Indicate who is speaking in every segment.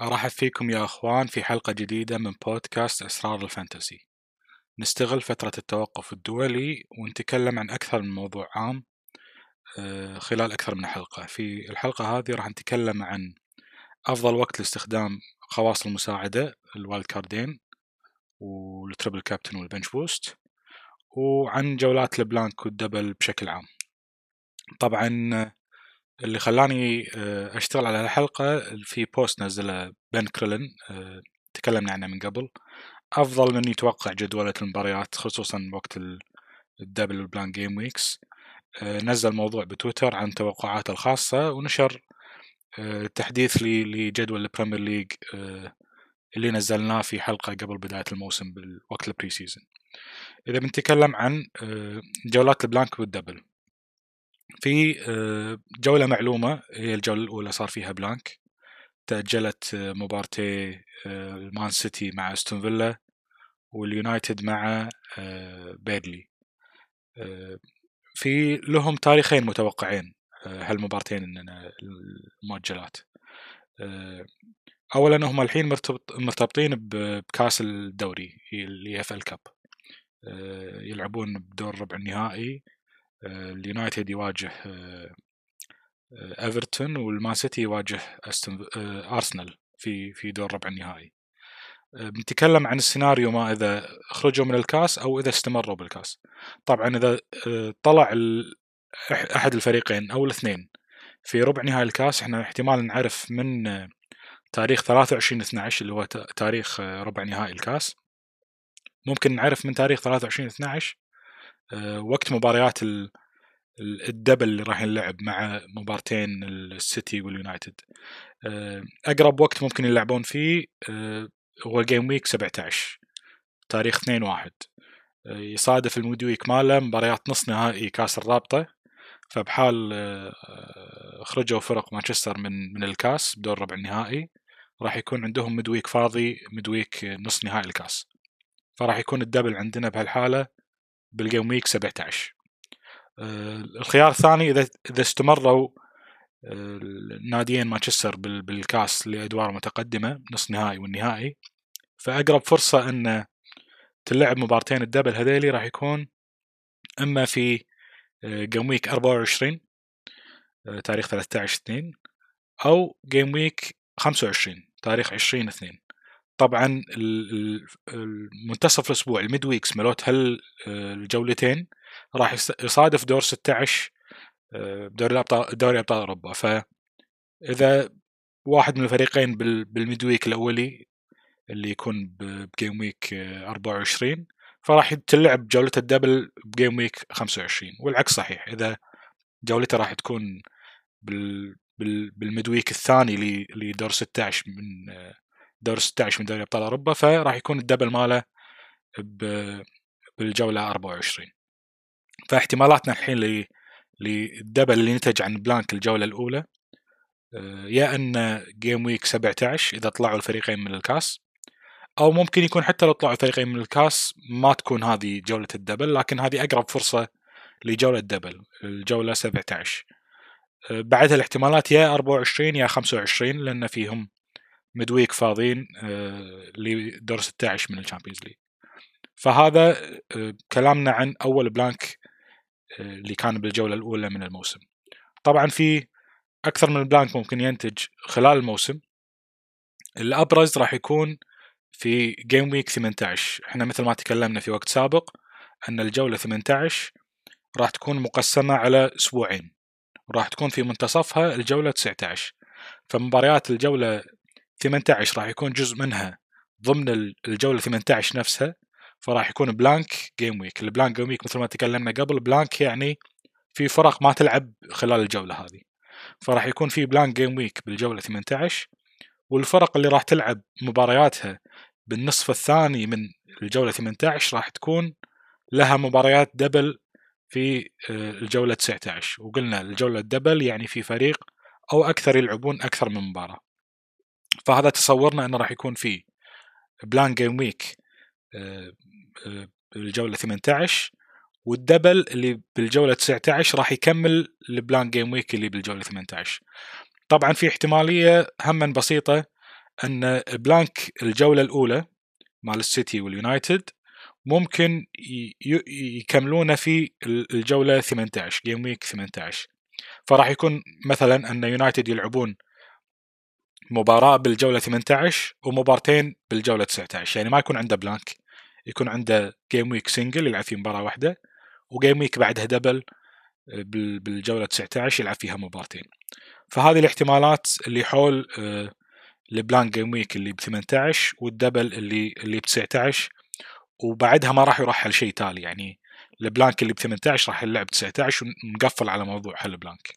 Speaker 1: أرحب فيكم يا أخوان في حلقة جديدة من بودكاست أسرار ال Fantasy. نستغل فترة التوقف الدولي ونتكلم عن أكثر من موضوع عام آه، خلال أكثر من حلقة. في الحلقة هذه راح نتكلم عن أفضل وقت لاستخدام خواص المساعدة ال wildcard ين وال triple captain وال bench boost وعن جولات ال blank وال double بشكل عام. طبعا اللي خلاني آه، أشتغل على الحلقة في بوست نزله Ben Crellin آه، تكلمنا عنه من قبل. أفضل من يتوقع جدولة المباريات خصوصا وقت ال double وال blank game weeks نزل موضوع بتويتر عن توقعاته الخاصة ونشر آه، تحديث لجدول ال Premier League اللي نزلناه في حلقة قبل بداية الموسم بالوقت ال pre-season إذا بنتكلم عن جولات ال blank وال double في آه، جولة معلومة هي الجولة الأولى صار فيها blank. تأجلت آه، مبارتي آه، المان سيتي مع أستون فيلا واليونايتد مع بيرنلي. في لهم تاريخين متوقعين هالمبارتين المؤجلات. اولا هم الحين مرتبطين بكاس الدوري ال EFL Cup يلعبون بدور ربع النهائي. اليونايتد يواجه آه، آه، إيفرتون والمان سيتي يواجه أرسنال في في دور ربع النهائي. بنتكلم عن السيناريو ما إذا خرجوا من الكاس أو إذا استمروا بالكاس. طبعا إذا طلع أحد الفريقين أو الاثنين في ربع نهائي الكاس إحنا احتمال نعرف من تاريخ 23 12 اللي هو تاريخ ربع نهائي الكاس. ممكن نعرف من تاريخ 23 12 آه، وقت مباريات ال double اللي راح ينلعب مع مبارتين السيتي واليونايتد. آه، أقرب وقت ممكن يلعبون فيه آه، هو game week 17 تاريخ 2 1 يصادف ال midweek ماله مباريات نص نهائي كاس الرابطة فبحال خرجوا فرق مانشستر من من الكاس بدور ربع النهائي راح يكون عندهم midweek فاضي midweek نص نهائي الكاس. فراح يكون ال double عندنا بهالحالة بال game week 17 الخيار الثاني إذا إذا استمروا آه، ناديين مانشستر بالكاس لادوار متقدمه نصف نهائي والنهائي فأقرب فرصة إن تلعب مبارتين ال double هذيلي راح يكون إما في game week 24 تاريخ 13 2 أو game week 25 تاريخ 20 2 طبعا منتصف الأسبوع ال midweeks مالوت هال الجولتين راح يصادف دور 16 آه، بدوري الابطال دوري أبطال أوروبا. فاذا واحد من الفريقين بال midweek الأولي اللي يكون ب game week 24 فراح تلعب جولة ال double ب game week 25 والعكس صحيح إذا جولته راح تكون بال بال midweek الثاني لدور 16 من آه، دور 16 من دوري أبطال أوروبا فراح يكون ال double ماله بالجولة 24 فاحتمالاتنا الحين لل double اللي نتج عن blank الجولة الأولى آه، يا أن game week 17 إذا طلعوا الفريقين من الكاس أو ممكن يكون حتى لو طلعوا الفريقين من الكاس ما تكون هذه جولة ال double لكن هذه أقرب فرصة لجولة ال double الجولة 17 آه، بعدها الاحتمالات يا 24 يا 25 لأن فيهم midweek فاضيين آه، لدور 16 من ال Champions League. فهذا آه، كلامنا عن أول blank آه، اللي كان بالجولة الأولى من الموسم. طبعا في أكثر من blank ممكن ينتج خلال الموسم. الأبرز راح يكون في game week 18 إحنا مثل ما تكلمنا في وقت سابق أن الجولة 18 راح تكون مقسمة على أسبوعين. وراح تكون في منتصفها الجولة 19 فمباريات الجولة 18 راح يكون جزء منها ضمن الجولة 18 نفسها فراح يكون blank game week ال blank game week مثل ما تكلمنا قبل blank يعني في فرق ما تلعب خلال الجولة هذه. فراح يكون في blank game week بالجولة 18 والفرق اللي راح تلعب مبارياتها بالنصف الثاني من الجولة 18 راح تكون لها مباريات double في آه، الجولة 19 وقلنا الجولة ال double يعني في فريق أو أكثر يلعبون أكثر من مباراة. فهذا تصورنا إنه راح يكون في blank game week بالجولة 18 وال double اللي بالجولة 19 راح يكمل ال blank game week اللي بالجولة 18 طبعا في احتمالية هم بسيطة إن blank الجولة الأولى مال السيتي واليونايتد ممكن يكملونه في الجولة 18 game week 18 فراح يكون مثلا إن يونايتد يلعبون مباراة بالجولة 18 ومبارتين بالجولة 19 يعني ما يكون عنده blank يكون عنده game week single يلعب فيه مباراة واحدة و game week بعدها double بالجولة 19 يلعب فيها مبارتين. فهذه الاحتمالات اللي حول آه، ال blank game week اللي ب 18 وال double اللي اللي ب 19 وبعدها ما راح يرحل شيء تالي. يعني ال blank اللي ب 18 راح يلعب 19 ونقفل على موضوع حل blank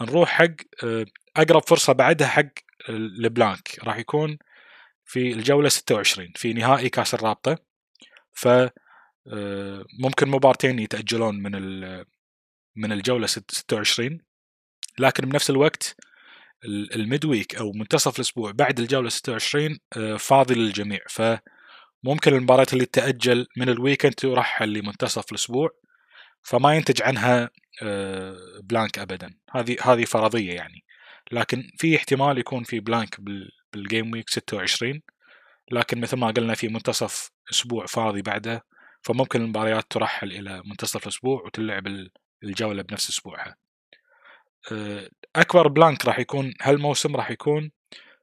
Speaker 1: نروح حق آه، أقرب فرصة بعدها حق ال blank راح يكون في الجولة 26 في نهائي كأس الرابطة. ف آه، ممكن مبارتين يتأجلون من من الجولة 26 لكن بنفس الوقت ال mid week أو منتصف الأسبوع بعد الجولة 26 آه، فاضي للجميع. فممكن المباريات اللي تأجل من ال weekend ترحل لمنتصف الأسبوع. فما ينتج عنها blank ابدا. هذه هذه فرضية يعني. لكن في احتمال يكون في blank بال game week 26 لكن مثل ما قلنا في منتصف أسبوع فاضي بعده فممكن المباريات ترحل إلى منتصف الأسبوع وتلعب الجولة بنفس أسبوعها. آه، أكبر blank راح يكون هالموسم راح يكون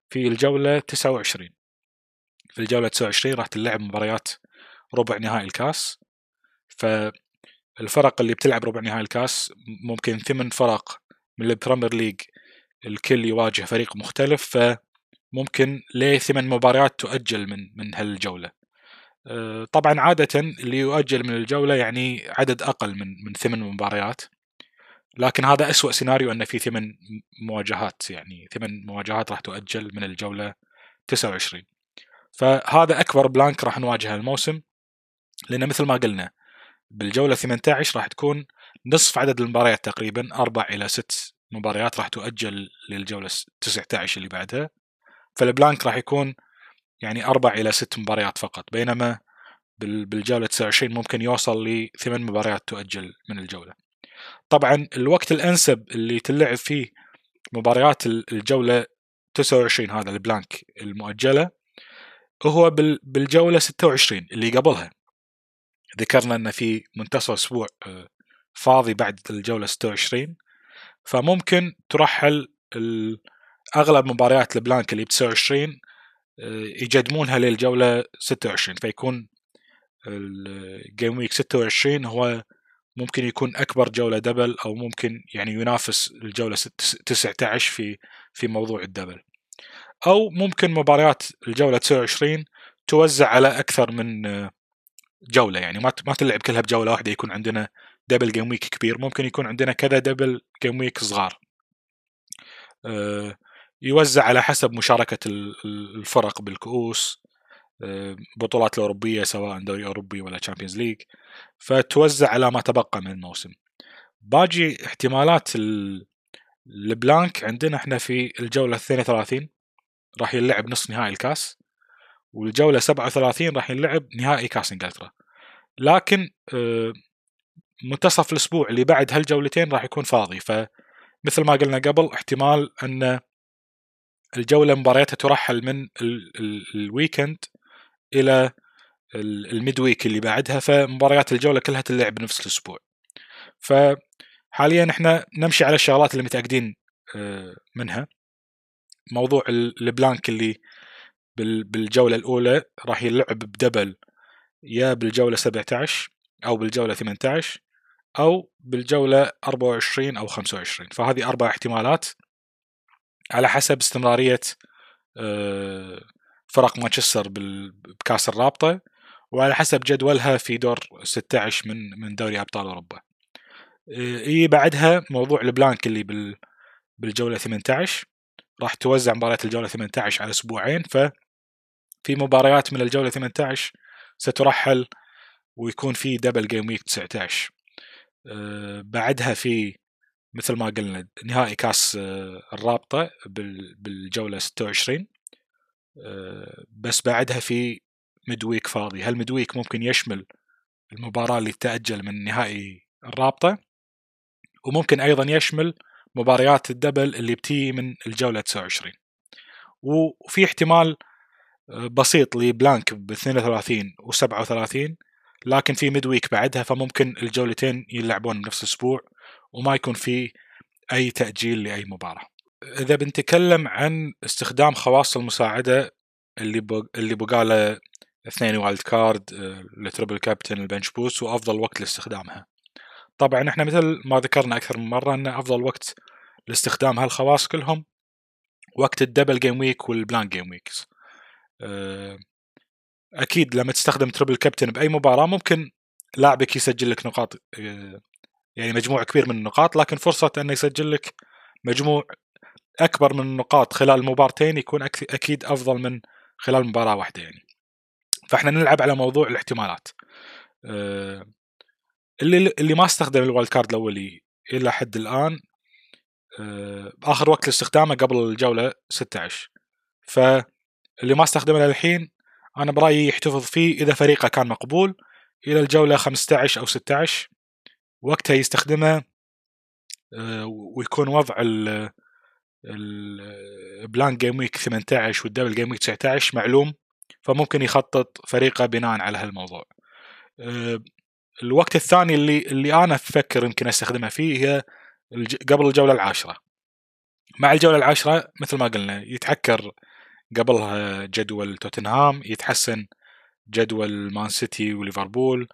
Speaker 1: في الجولة 29 في الجولة 29 راح تلعب مباريات ربع نهائي الكاس. فالفرق اللي بتلعب ربع نهائي الكاس ممكن ثمان فرق من البريمير ليج الكل يواجه فريق مختلف فممكن لثمان مباريات تؤجل من من هالجولة. آه، طبعا عادة اللي يؤجل من الجولة يعني عدد أقل من من ثمان مباريات. لكن هذا أسوأ سيناريو أن في ثمان مواجهات يعني ثمان مواجهات راح تؤجل من الجولة 29 فهذا أكبر blank راح نواجهه الموسم لأن مثل ما قلنا بالجولة 18 راح تكون نصف عدد المباريات تقريبا أربع إلى ست مباريات راح تؤجل للجولة 19 اللي بعدها. فال blank راح يكون يعني أربع إلى ست مباريات فقط بينما بالجولة 29 ممكن يوصل لثمان مباريات تؤجل من الجولة. طبعا الوقت الأنسب اللي تلعب فيه مباريات الجولة 29 هذا ال blank المؤجلة هو بالجولة 26 اللي قبلها. ذكرنا أن في منتصف أسبوع آه، فاضي بعد الجولة 26 فممكن ترحل أغلب مباريات ال blank اللي ب 29 آه، يجدمونها للجولة 26 فيكون ال game week 26 هو ممكن يكون أكبر جولة double أو ممكن يعني ينافس الجولة 19 في في موضوع ال double. أو ممكن مباريات الجولة 29 توزع على أكثر من آه، جولة. يعني ما ما تلعب كلها بجولة واحدة يكون عندنا double game week كبير. ممكن يكون عندنا كذا double game week صغار. أه يوزع على حسب مشاركة الفرق بالكؤوس آه، بطولات الأوروبية سواء دوري أوروبي ولا تشامبيونز ليج فتوزع على ما تبقى من الموسم. باجي احتمالات ال blank عندنا إحنا في الجولة 32 راح يلعب نصف نهائي الكاس. والجولة 37 راح يلعب نهائي كاس إنجلترا. لكن آه، منتصف الأسبوع اللي بعد هالجولتين راح يكون فاضي. فمثل ما قلنا قبل احتمال أن الجولة مبارياتها ترحل من ال weekend إلى ال mid week اللي بعدها فمباريات الجولة كلها تلعب بنفس الأسبوع. فحاليا إحنا نمشي على الشغلات اللي متأكدين آه، منها. موضوع البلانك اللي بالجولة الأولى راح يلعب بدبل يا بالجولة 17 أو بالجولة 18 أو بالجولة 24 أو 25 فهذه أربع احتمالات على حسب استمرارية آه، فرق مانشستر بكأس الرابطة وعلى حسب جدولها في دور 16 من من دوري أبطال أوروبا. إي بعدها موضوع ال blank اللي بال بالجولة 18 راح توزع مباريات الجولة 18 على أسبوعين. ف في مباريات من الجولة 18 سترحل ويكون في double game week 19 بعدها في مثل ما قلنا نهائي كاس آه، الرابطة بالجولة 26 آه، بس بعدها في mid week فاضي. هال mid week ممكن يشمل المباراة اللي تأجل من نهائي الرابطة؟ وممكن أيضا يشمل مباريات ال double اللي بتي من الجولة 29 وفي احتمال بسيط ل blank ب 32 و 37 لكن في mid week بعدها فممكن الجولتين يلعبون بنفس الأسبوع وما يكون في أي تأجيل لأي مباراة. إذا بنتكلم عن استخدام خواص المساعدة اللي بق... اللي بقاله اثنين wild card ال triple captain ال bench boost وأفضل وقت لاستخدامها. طبعا إحنا مثل ما ذكرنا أكثر من مرة إن أفضل وقت لاستخدام هالخواص كلهم وقت ال double game week وال blank game weeks. أكيد لما تستخدم triple captain بأي مباراة ممكن لاعبك يسجل لك نقاط آه، يعني مجموع كبير من النقاط لكن فرصة إنه يسجل لك مجموع أكبر من النقاط خلال المبارتين يكون أكيد أفضل من خلال مباراة واحدة يعني. فإحنا نلعب على موضوع الاحتمالات. آه، اللي اللي ما استخدم ال wild card الأولي إلى حد الآن آه، آخر وقت لاستخدامه قبل الجولة 16 فاللي ما استخدمه للحين أنا برأيي يحتفظ فيه إذا فريقه كان مقبول إلى الجولة 15 أو 16 وقتها يستخدمه آه، ويكون وضع ال ال blank game week 18 وال double game week 19 معلوم فممكن يخطط فريقه بناء على هالموضوع. آه، الوقت الثاني اللي اللي أنا أفكر يمكن استخدمها فيه هي قبل الجولة العاشرة. مع الجولة العاشرة مثل ما قلنا يتعكر قبلها جدول توتنهام يتحسن جدول مان سيتي وليفربول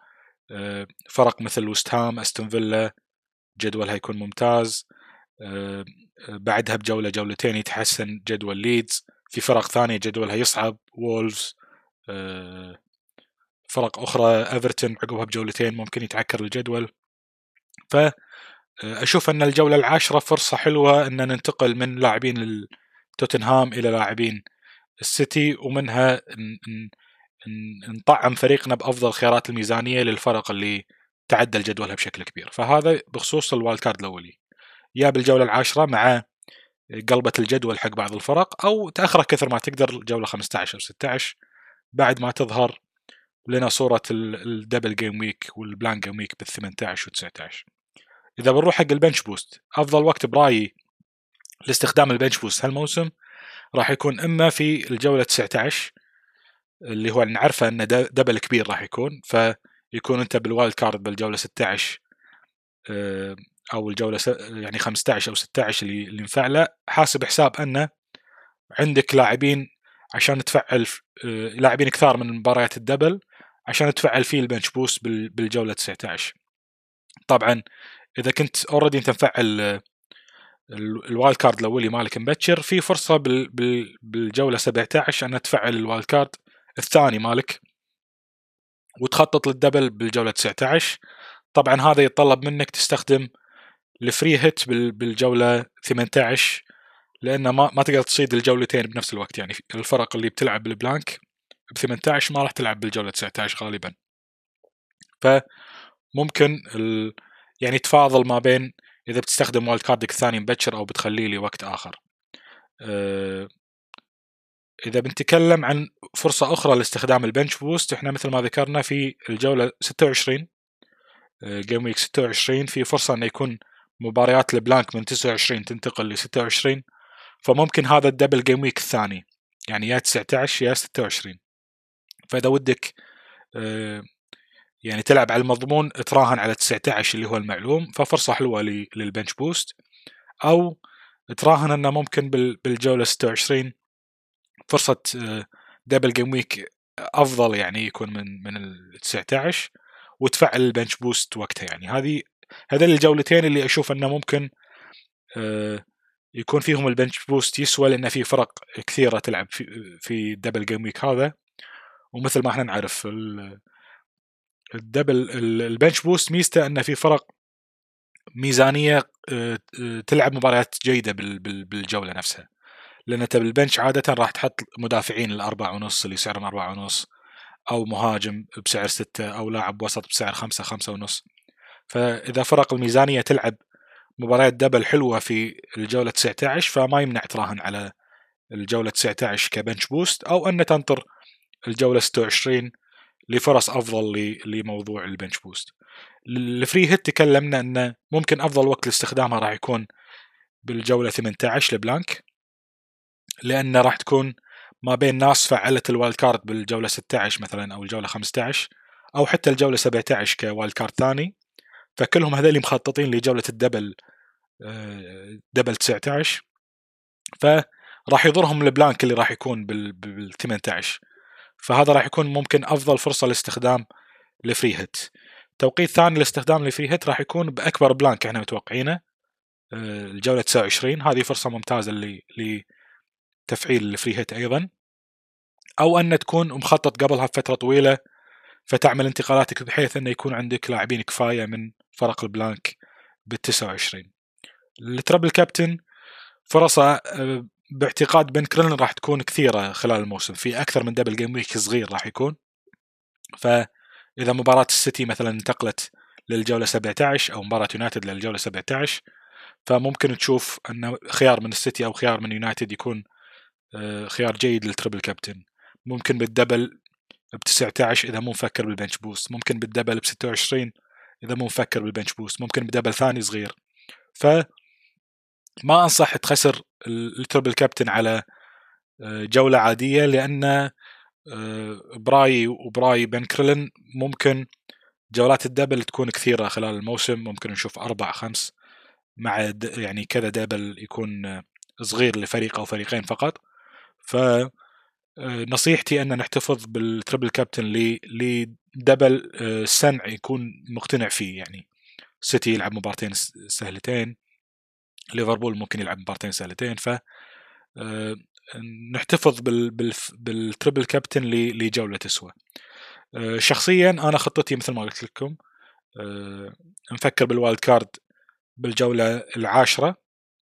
Speaker 1: آه، فرق مثل وست هام أستون فيلا جدولها يكون ممتاز آه، بعدها بجولة جولتين يتحسن جدول ليدز في فرق ثانية جدولها يصعب وولفز آه، فرق أخرى ايفرتون عقبها بجولتين ممكن يتعكر الجدول. ف أشوف أن الجولة العاشرة فرصة حلوة أن ننتقل من لاعبين توتنهام إلى لاعبين السيتي ومنها نطعم فريقنا بأفضل خيارات الميزانية للفرق اللي تعدل جدولها بشكل كبير. فهذا بخصوص ال wild card الأولي. يا بالجولة العاشرة مع قلبة الجدول حق بعض الفرق أو تأخره كثر ما تقدر الجوله 15 أو 16 بعد ما تظهر لنا صورة ال double game week وال blank game week بال 18 و 19 إذا بنروح حق ال bench boost أفضل وقت برأيي لاستخدام ال bench boost هالموسم راح يكون إما في الجولة 19 اللي هو نعرفه إنه double كبير راح يكون فيكون أنت بال wild card بالجولة 16 آه، أو الجولة يعني 15 أو 16 اللي اللي مفعله حاسب حساب إنه عندك لاعبين عشان تفعل آه، لاعبين كثار من مباريات ال double عشان تفعل فيه ال bench boost بالجولة 19 طبعا إذا كنت already أنت مفعل ال wild card الأولي مالك مبكر. في فرصة بالجولة 17 ان تفعل ال wild card الثاني مالك وتخطط لل double بالجولة 19 طبعا هذا يتطلب منك تستخدم ال free hit بالجولة 18 لأن ما ما تقدر تصيد الجولتين بنفس الوقت. يعني الفرق اللي بتلعب بال blank ب 18 ما راح تلعب بالجولة 19 غالبا. فممكن ال... يعني تفاضل ما بين إذا بتستخدم wild card ك الثاني مبكر أو بتخليه لوقت آخر. أه إذا بنتكلم عن فرصة أخرى لاستخدام ال bench boost إحنا مثل ما ذكرنا في الجولة 26 game week 26 في فرصة إنه يكون مباريات ال blank من 29 تنتقل ل 26 فممكن هذا ال double game week الثاني يعني يا 19 يا 26 فإذا ودك آه، يعني تلعب على المضمون تراهن على 19 اللي هو المعلوم ففرصة حلوة لل bench boost. أو تراهن إنه ممكن بالجولة 26 فرصة double game week أفضل يعني يكون من من ال 19 وتفعل ال bench boost وقتها يعني. هذه هذول الجولتين اللي أشوف إنه ممكن آه، يكون فيهم ال bench boost يسوى لأن في فرق كثيرة تلعب في في ال double game week هذا. ومثل ما إحنا نعرف ال double ال bench boost ميزته إنه في فرق ميزانية آه، آه، تلعب مباريات جيدة بالجولة نفسها. لأن أنت بال bench عادة راح تحط مدافعين الاربع ونص اللي سعرهم أربعة ونص أو مهاجم بسعر ستة أو لاعب وسط بسعر خمسة خمسة ونص. فإذا فرق الميزانية تلعب مباريات double حلوة في الجولة 19 فما يمنع تراهن على الجولة 19 ك bench boost أو أن تنطر الجولة 26 لفرص أفضل لموضوع ال bench boost. ال free hit تكلمنا إنه ممكن أفضل وقت لاستخدامها راح يكون بالجولة 18 ل blank لأن راح تكون ما بين ناس فعلت ال wild card بالجولة 16 مثلا أو الجولة 15 أو حتى الجولة 17 ك wild card ثاني فكلهم هذول مخططين لجولة ال double آه، double 19 فراح يضرهم ال blank اللي راح يكون بال 18 فهذا راح يكون ممكن أفضل فرصة لاستخدام ال free hit توقيت ثاني لاستخدام ال free hit راح يكون بأكبر blank إحنا متوقعينه آه، الجولة 29 هذه فرصة ممتازة لتفعيل ال free hit أيضا. أو أن تكون مخطط قبلها بفترة طويلة فتعمل انتقالاتك بحيث انه يكون عندك لاعبين كفاية من فرق ال blank بال 29 ال triple captain فرصة آه، باعتقاد بن كريلن راح تكون كثيرة خلال الموسم. في أكثر من double game week صغير راح يكون. فإذا مباراة السيتي مثلا انتقلت للجولة 17 أو مباراة يونايتد للجولة 17 فممكن تشوف أن خيار من السيتي أو خيار من يونايتد يكون آه، خيار جيد لل triple captain. ممكن بالدبل ب 19 إذا مو مفكر بال bench boost. ممكن بالدبل ب 26 إذا مو مفكر بال bench boost. ممكن ب double ثاني صغير. ف ما أنصح تخسر ال triple captain على آه، جولة عادية لأن آه، براي وبراي بن كريلن ممكن جولات الدبل تكون كثيرة خلال الموسم. ممكن نشوف أربع خمس مع يعني كذا دبل يكون آه، صغير لفريق أو فريقين فقط. ف نصيحتي أن نحتفظ بالتربل كابتن لدبل سنع يكون مقتنع فيه. يعني سيتي يلعب مباراتين سهلتين. ليفربول ممكن يلعب مباراتين سهلتين ف آه، نحتفظ بال triple captain لجولة تسوى آه، شخصيا أنا خطتي مثل ما قلت لكم آه، نفكر بال wildcard بالجولة العاشرة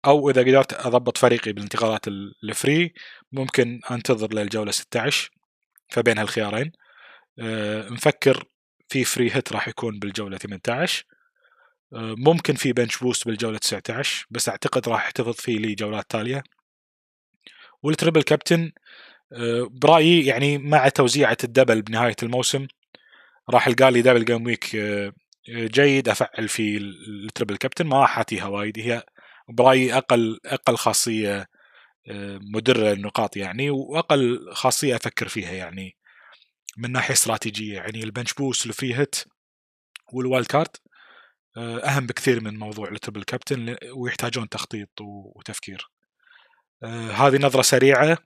Speaker 1: أو إذا قدرت أضبط فريقي بالانتقالات ال free ممكن أنتظر للجولة 16 فبين هالخيارين. نفكر في free hit راح يكون بالجولة 18 ممكن في bench boost بالجولة 19 بس أعتقد راح احتفظ فيه لجولات تالية. وال triple captain آه، برأيي يعني مع توزيعة ال double بنهاية الموسم راح القى لي double gameweek جيد أفعل فيه ال triple captain. ما راح اعطيها وايد هي برأيي أقل أقل خاصية آه، مدرة للنقاط يعني وأقل خاصية أفكر فيها يعني من ناحية استراتيجية يعني. ال bench boost ال free hit وال wildcard. آه، أهم بكثير من موضوع ال triple captain ويحتاجون تخطيط وتفكير. آه، هذه نظرة سريعة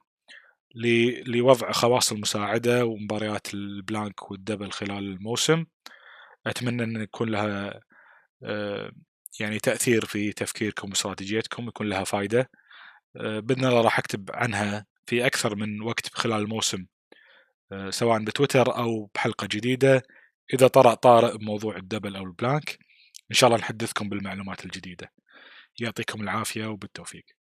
Speaker 1: لوضع خواص المساعدة ومباريات ال blank وال double خلال الموسم. أتمنى أن يكون لها آه، يعني تأثير في تفكيركم واستراتيجيتكم يكون لها فائدة بإذن الله راح أكتب عنها في أكثر من وقت خلال الموسم. سواء بتويتر أو بحلقة جديدة. إذا طرأ طارئ بموضوع ال double أو ال blank إن شاء الله نحدثكم بالمعلومات الجديدة. يعطيكم العافية وبالتوفيق.